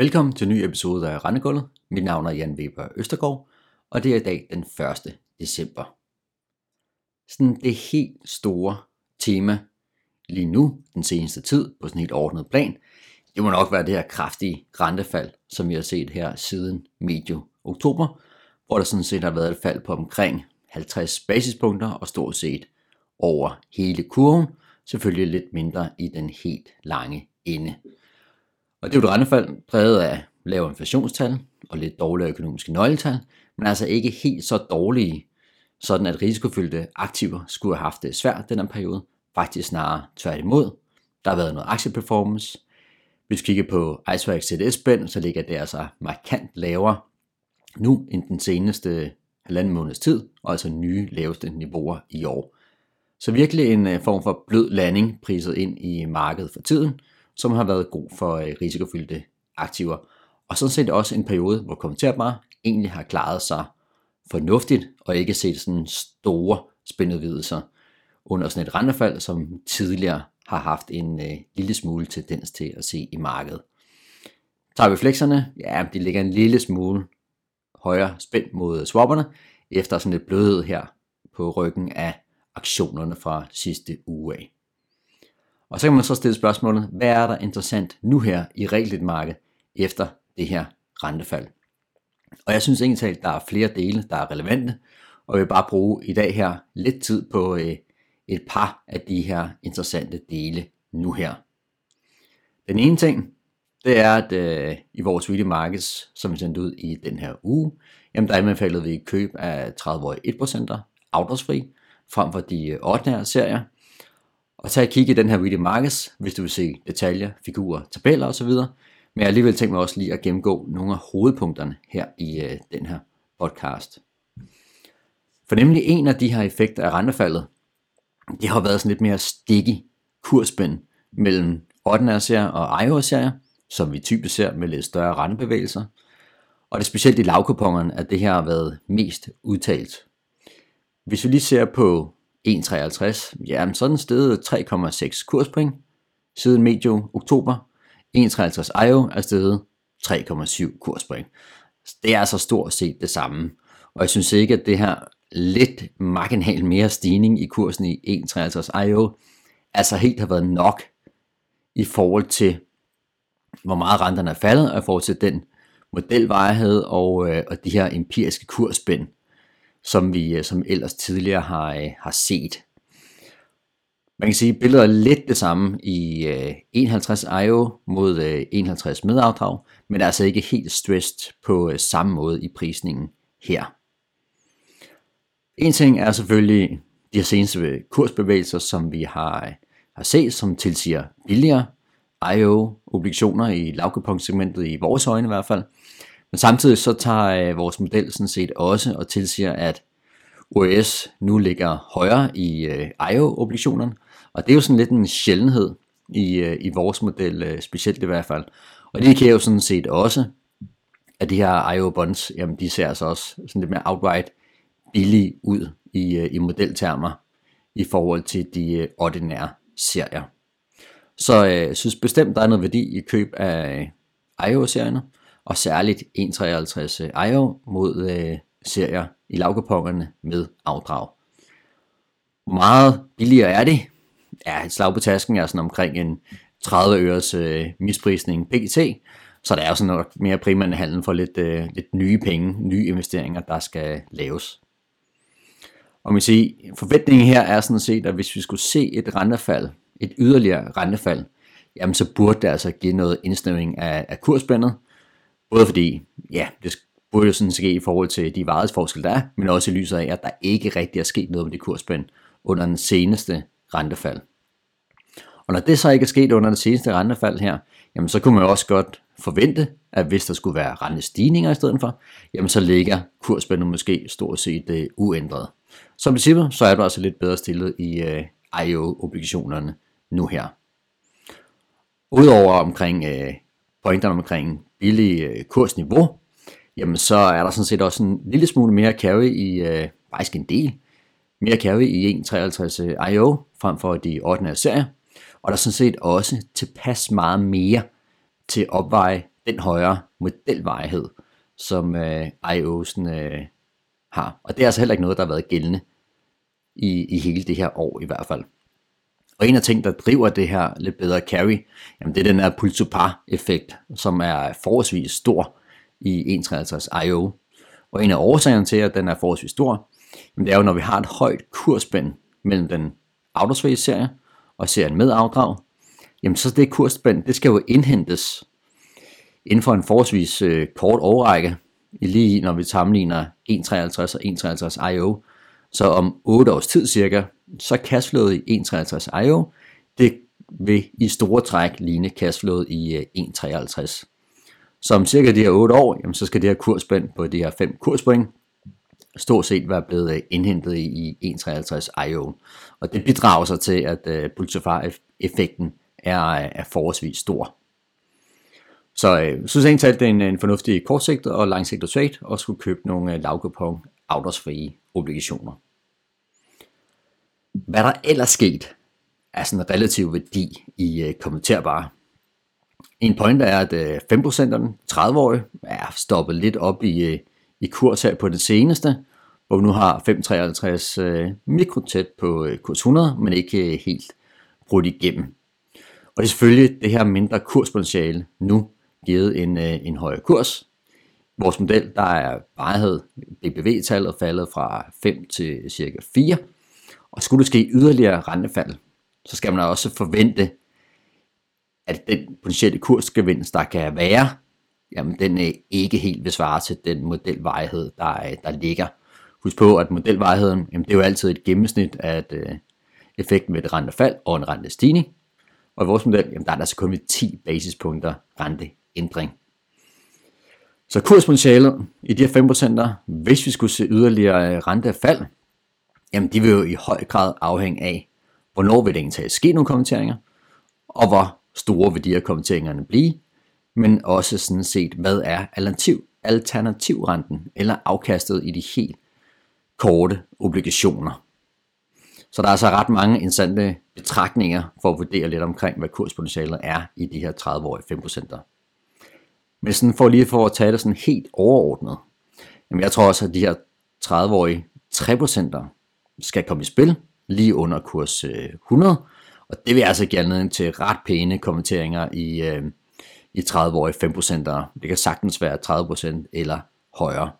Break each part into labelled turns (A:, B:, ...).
A: Velkommen til en ny episode af Rendegulvet. Mit navn er Jan Weber Østergaard, og det er i dag den 1. december. Sådan det helt store tema lige nu, den seneste tid, på sådan helt ordnet plan, det må nok være det her kraftige rentefald, som vi har set her siden medio oktober, hvor der sådan set har været et fald på omkring 50 basispunkter og stort set over hele kurven, selvfølgelig lidt mindre i den helt lange ende. Og det er jo et rentefald præget af lave inflationstal og lidt dårlige økonomiske nøgletal, men altså ikke helt så dårlige, sådan at risikofyldte aktiver skulle have haft det svært den her periode. Faktisk snarere tværtimod. Der har været noget aktieperformance. Hvis vi kigger på Iceberg CDS-spænd, så ligger det altså markant lavere nu end den seneste halvanden måneds tid, og altså nye laveste niveauer i år. Så virkelig en øh, form for blød landing priset ind i markedet for tiden, som har været god for øh, risikofyldte aktiver. Og sådan set også en periode, hvor kommenterbare egentlig har klaret sig fornuftigt, og ikke set sådan store spændudvidelser under sådan et rentefald, som tidligere har haft en øh, lille smule tendens til at se i markedet. Tager vi flexerne, ja, de ligger en lille smule højere spændt mod swapperne, efter sådan lidt blødhed her på ryggen af aktionerne fra sidste uge af. Og så kan man så stille spørgsmålet, hvad er der interessant nu her i marked efter det her rentefald? Og jeg synes egentlig, at der er flere dele, der er relevante, og jeg vil bare bruge i dag her lidt tid på øh, et par af de her interessante dele nu her. Den ene ting, det er, at øh, i vores weekly Markets, som vi sendte ud i den her uge, jamen der anbefalede vi køb af 30-årige 1%'er, afdragsfri, frem for de øh, ordinære serier, og tag et kig i den her video Markets, hvis du vil se detaljer, figurer, tabeller osv. Men jeg har alligevel tænkt mig også lige at gennemgå nogle af hovedpunkterne her i øh, den her podcast. For nemlig en af de her effekter af rentefaldet, det har været sådan lidt mere sticky kursspænd mellem ordinære serier og IO-serier, som vi typisk ser med lidt større rentebevægelser. Og det er specielt i lavkupongerne, at det her har været mest udtalt. Hvis vi lige ser på 1,53, jamen sådan er steget 3,6 kurspoint siden medio oktober. 1,53 IO er steget 3,7 kurspoint. Det er altså stort set det samme. Og jeg synes ikke, at det her lidt marginalt mere stigning i kursen i 1,53 IO altså helt har været nok i forhold til, hvor meget renterne er faldet, og i forhold til den modelvarighed og, øh, og de her empiriske kursspænd, som vi øh, som ellers tidligere har, øh, har set. Man kan sige, at billedet er lidt det samme i øh, 51 IO mod 51 med afdrag, men er altså ikke helt stressed på samme måde i prisningen her. En ting er selvfølgelig de her seneste kursbevægelser, som vi har, har set, som tilsiger billigere IO-obligationer i lavkupongsegmentet i vores øjne i hvert fald. Men samtidig så tager øh, vores model sådan set også og tilsiger, at OS nu ligger højere i øh, IO-obligationerne, og det er jo sådan lidt en sjældenhed i, øh, i vores model, øh, specielt i hvert fald. Og det kan jo sådan set også, at de her IO-bonds, jamen de ser altså også sådan lidt mere outright billige ud i, øh, i modeltermer i forhold til de øh, ordinære serier. Så øh, jeg synes bestemt, der er noget værdi i køb af øh, IO-serierne, og særligt 1.53 IO øh, mod øh, serier i lavkupongerne med afdrag. Hvor meget billigere er det? Ja, et slag på tasken er sådan omkring en 30 øres øh, misprisning PT, så der er jo sådan noget mere primært handel for lidt, øh, lidt nye penge, nye investeringer, der skal laves. Og man siger, forventningen her er sådan set, at hvis vi skulle se et rentefald, et yderligere rentefald, jamen så burde det altså give noget indsnævring af, af kursspændet, Både fordi, ja, det burde jo sådan ske i forhold til de varighedsforskelle, der er, men også i lyset af, at der ikke rigtig er sket noget med det kursspænd under den seneste rentefald. Og når det så ikke er sket under det seneste rentefald her, jamen så kunne man også godt forvente, at hvis der skulle være rentestigninger i stedet for, jamen så ligger kursspændet måske stort set uh, uændret. Som princippet, så er du altså lidt bedre stillet i uh, øh, IO-obligationerne nu her. Udover omkring uh, pointerne omkring billig øh, kursniveau, jamen så er der sådan set også en lille smule mere carry i, øh, faktisk en del, mere carry i 1.53 øh, IO frem for de ordinære serier, og der er sådan set også tilpas meget mere til opveje den højere modelvejhed, som øh, IO'sen øh, har. Og det er altså heller ikke noget, der har været gældende i, i hele det her år i hvert fald. Og en af ting, der driver det her lidt bedre carry, jamen det er den her pull to par effekt, som er forholdsvis stor i 1.53 IO. Og en af årsagerne til, at den er forholdsvis stor, jamen det er jo, når vi har et højt kursspænd mellem den Autosway serie og serien med afdrag, jamen så det kursspænd, det skal jo indhentes inden for en forholdsvis øh, kort årrække, lige når vi sammenligner 1.53 og 1.53 IO. Så om 8 års tid cirka, så cashflowet i 1.53 IO, det vil i store træk ligne cashflowet i øh, 1.53. Så om cirka de her 8 år, jamen, så skal det her kursspænd på de her 5 kurspoint stort set være blevet øh, indhentet i 1.53 IO. Og det bidrager så til, at øh, uh, Pulsar-effekten er, er forholdsvis stor. Så jeg øh, synes egentlig, at det er en, en fornuftig kortsigtet og langsigtet trade, og skulle købe nogle uh, lavkupon afdragsfrie obligationer. Hvad der ellers sket, er sådan en relativ værdi i øh, uh, kommenterbare. En point er, at øh, 5%'erne, 30-årige, er stoppet lidt op i, øh, i kurs her på det seneste, hvor vi nu har 553 mikrotæt på kurs 100, men ikke helt brudt igennem. Og det er selvfølgelig det her mindre kurspotentiale nu givet en, en højere kurs, vores model, der er varighed BBV-tallet faldet fra 5 til cirka 4. Og skulle der ske yderligere rentefald, så skal man også forvente, at den potentielle kursgevinst, der kan være, jamen den er ikke helt vil svare til den modelvejhed, der, øh, der ligger. Husk på, at modelvejheden, jamen det er jo altid et gennemsnit af et, øh, effekten ved et rentefald og en rentestigning. Og i vores model, jamen der er der altså kun 10 basispunkter renteændring. Så kurspotentialet i de her 5%, hvis vi skulle se yderligere øh, rentefald, jamen de vil jo i høj grad afhænge af, hvornår vil det egentlig ske nogle kommenteringer, og hvor store vil de her kommenteringerne blive, men også sådan set, hvad er alternativ, alternativrenten eller afkastet i de helt korte obligationer. Så der er altså ret mange interessante betragtninger for at vurdere lidt omkring, hvad kurspotentialet er i de her 30-årige 5%. Men sådan for lige for at tage det sådan helt overordnet, jamen jeg tror også, at de her 30-årige 3% skal komme i spil lige under kurs øh, 100, og det vil altså give anledning til ret pæne kommenteringer i, øh, i 30-årige 5%. Det kan sagtens være 30% eller højere.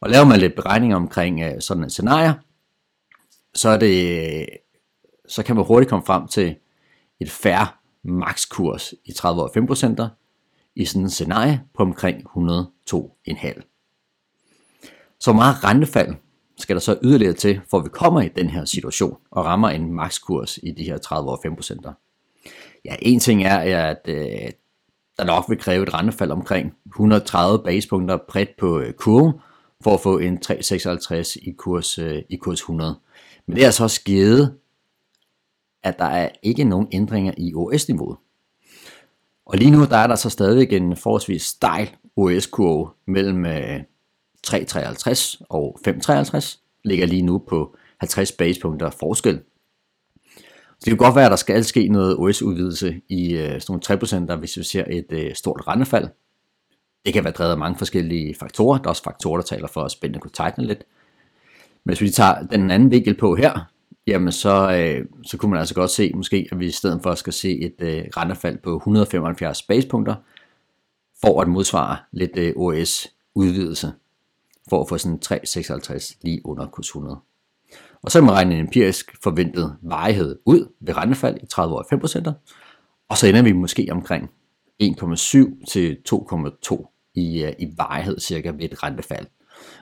A: Og laver man lidt beregninger omkring øh, sådan et scenarie, så, er det, så kan man hurtigt komme frem til et færre makskurs i 30 år 5%, i sådan et scenarie på omkring 102,5. Så meget rentefald skal der så yderligere til, for vi kommer i den her situation og rammer en makskurs i de her 30 år 5%. Ja, en ting er, at øh, der nok vil kræve et rentefald omkring 130 basepunkter bredt på øh, kurven, for at få en 356 i kurs, øh, i kurs 100. Men det er altså også givet, at der er ikke nogen ændringer i OS-niveauet. Og lige nu der er der så stadig en forholdsvis stejl OS-kurve mellem øh, 3,53 og 5,53. Ligger lige nu på 50 basepunkter forskel. Så det kan godt være, at der skal ske noget OS-udvidelse i øh, sådan nogle 3%, hvis vi ser et øh, stort rentefald. Det kan være drevet af mange forskellige faktorer. Der er også faktorer, der taler for, at spændende kunne tighten lidt. Men hvis vi tager den anden vinkel på her, jamen så, øh, så kunne man altså godt se måske, at vi i stedet for skal se et øh, rentefald på 175 basepunkter, for at modsvare lidt øh, OS udvidelse, for at få sådan 356 lige under kurs 100. Og så kan man regne en empirisk forventet varighed ud ved rentefald i 30 år 5%, og så ender vi måske omkring 1,7 til 2,2 i, øh, i varighed cirka ved et rentefald.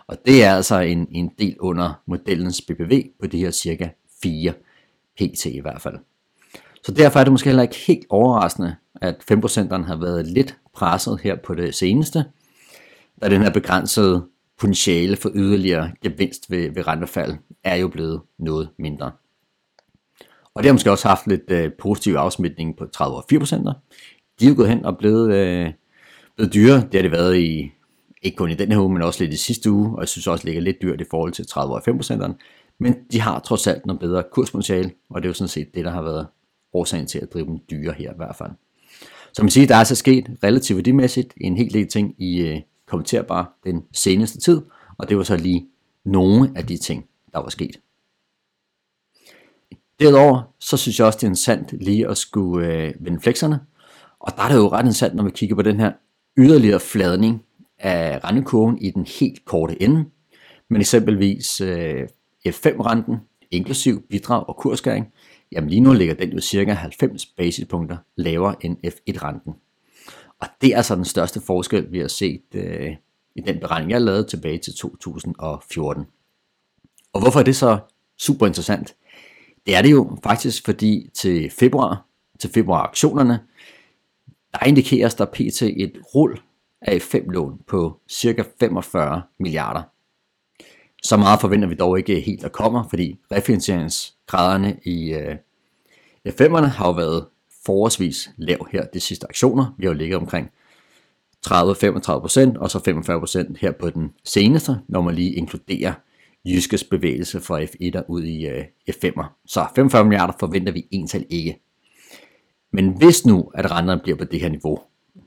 A: Og det er altså en, en del under modellens BPV på de her cirka 4 pt i hvert fald. Så derfor er det måske heller ikke helt overraskende, at 5%'eren har været lidt presset her på det seneste, da den her begrænsede potentiale for yderligere gevinst ved, ved rentefald er jo blevet noget mindre. Og det har måske også haft lidt øh, positiv afsmitning på 30 og 4%. De er jo gået hen og blevet, øh, blevet dyre. Det har det været i, ikke kun i den her uge, men også lidt i sidste uge, og jeg synes også ligger lidt dyrt i forhold til 30 og 5%, Men de har trods alt noget bedre kurspotentiale, og det er jo sådan set det, der har været årsagen til at drive dem dyre her i hvert fald. Så man siger, der er så sket relativt værdimæssigt en hel del ting i øh, øh, kommenterbar den seneste tid, og det var så lige nogle af de ting, der var sket. Derudover, så synes jeg også, det er interessant lige at skulle øh, vende flexerne. Og der er det jo ret interessant, når vi kigger på den her yderligere fladning af rentekurven i den helt korte ende. Men eksempelvis øh, F5-renten, inklusiv bidrag og kursskæring, jamen lige nu ligger den jo cirka 90 basispunkter lavere end F1-renten. Og det er altså den største forskel, vi har set øh, i den beregning, jeg lavede tilbage til 2014. Og hvorfor er det så super interessant? Det er det jo faktisk, fordi til februar, til februar aktionerne, der indikeres der pt. et rull af F5-lån på cirka 45 milliarder. Så meget forventer vi dog ikke helt at komme, fordi refinansieringsgraderne i øh, F5'erne har jo været forholdsvis lav her de sidste aktioner. Vi har jo ligget omkring 30-35% og så 45% her på den seneste, når man lige inkluderer Jyskes bevægelse fra F1'er ud i øh, uh, F5'er. Så 45 milliarder forventer vi ental ikke. Men hvis nu, at renterne bliver på det her niveau,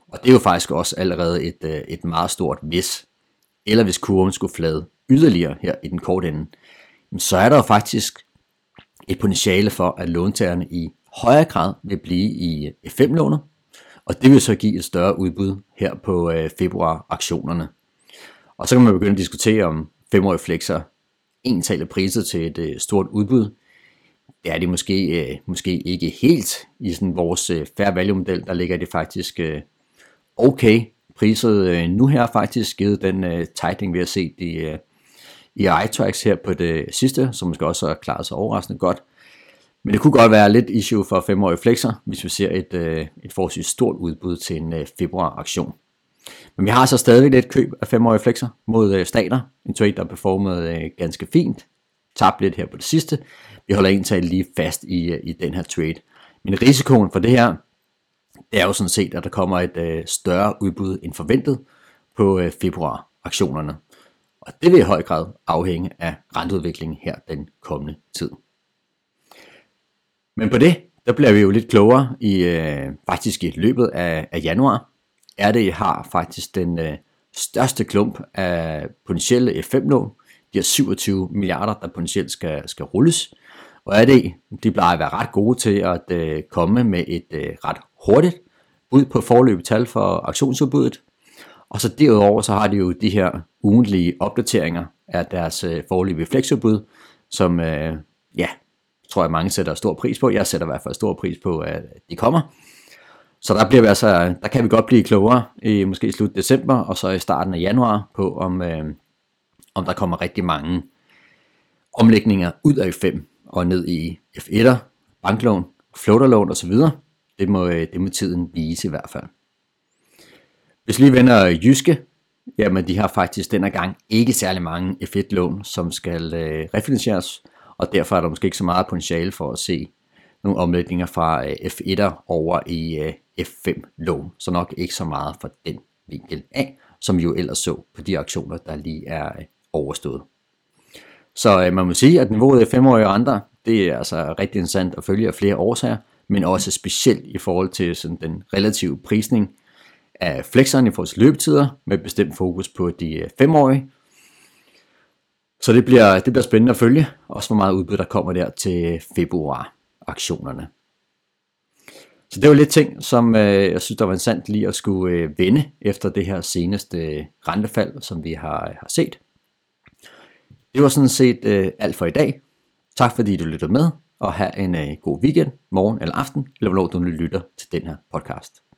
A: og det er jo faktisk også allerede et, uh, et meget stort hvis, eller hvis kurven skulle flade yderligere her i den korte ende, så er der jo faktisk et potentiale for, at låntagerne i højere grad vil blive i øh, F5-lånet, og det vil så give et større udbud her på øh, februar-aktionerne. Og så kan man begynde at diskutere, om femårige flexer ensale priser til et øh, stort udbud. Det er det måske, øh, måske ikke helt i sådan vores øh, fair value model, der ligger det faktisk øh, okay priset øh, nu her faktisk, givet den øh, tightening, vi har set i, øh, i iTrax her på det sidste, som måske også har klaret sig overraskende godt. Men det kunne godt være lidt issue for femårige flexer, hvis vi ser et, øh, et forholdsvis stort udbud til en øh, februar aktion. Men vi har så stadig lidt køb af femårige flexer mod øh, stater. En trade, der performede øh, ganske fint. Tabt lidt her på det sidste. Vi holder egentlig lige fast i, øh, i den her trade. Men risikoen for det her, det er jo sådan set, at der kommer et øh, større udbud end forventet på øh, februar-aktionerne. Og det vil i høj grad afhænge af renteudviklingen her den kommende tid. Men på det, der bliver vi jo lidt klogere i øh, faktisk i løbet af, af januar. RD har faktisk den øh, største klump af potentielle F5-lån. De har 27 milliarder, der potentielt skal, skal rulles. Og RD, de plejer at være ret gode til at øh, komme med et øh, ret hurtigt bud på forløbet tal for aktionsudbuddet. Og så derudover så har de jo de her ugentlige opdateringer af deres øh, forløbige flexudbud, som øh, ja, tror jeg mange sætter stor pris på. Jeg sætter i hvert fald stor pris på, at de kommer. Så der, bliver vi altså, der kan vi godt blive klogere i måske slut december og så i starten af januar på, om, øh, om der kommer rigtig mange omlægninger ud af F5 og ned i F1'er, banklån, floaterlån osv. Det må, øh, det må tiden vise i hvert fald. Hvis lige vender Jyske, jamen de har faktisk denne gang ikke særlig mange F1-lån, som skal øh, refinansieres, og derfor er der måske ikke så meget potentiale for at se nogle omlægninger fra øh, F1'er over i øh, F5-lån, så nok ikke så meget for den vinkel af, som vi jo ellers så på de aktioner, der lige er øh, overstået. Så man må sige, at niveauet af 5-årige renter, det er altså rigtig interessant at følge af flere årsager, men også specielt i forhold til sådan den relative prisning af flexerne i forhold til løbetider, med bestemt fokus på de 5-årige. Så det bliver, det bliver spændende at følge, også hvor meget udbytte der kommer der til februar aktionerne. Så det var lidt ting, som øh, jeg synes, der var interessant lige at skulle øh, vende efter det her seneste øh, rentefald, som vi har, øh, har set. Det var sådan set øh, alt for i dag. Tak fordi du lyttede med, og have en øh, god weekend, morgen eller aften, eller hvornår du lytter til den her podcast.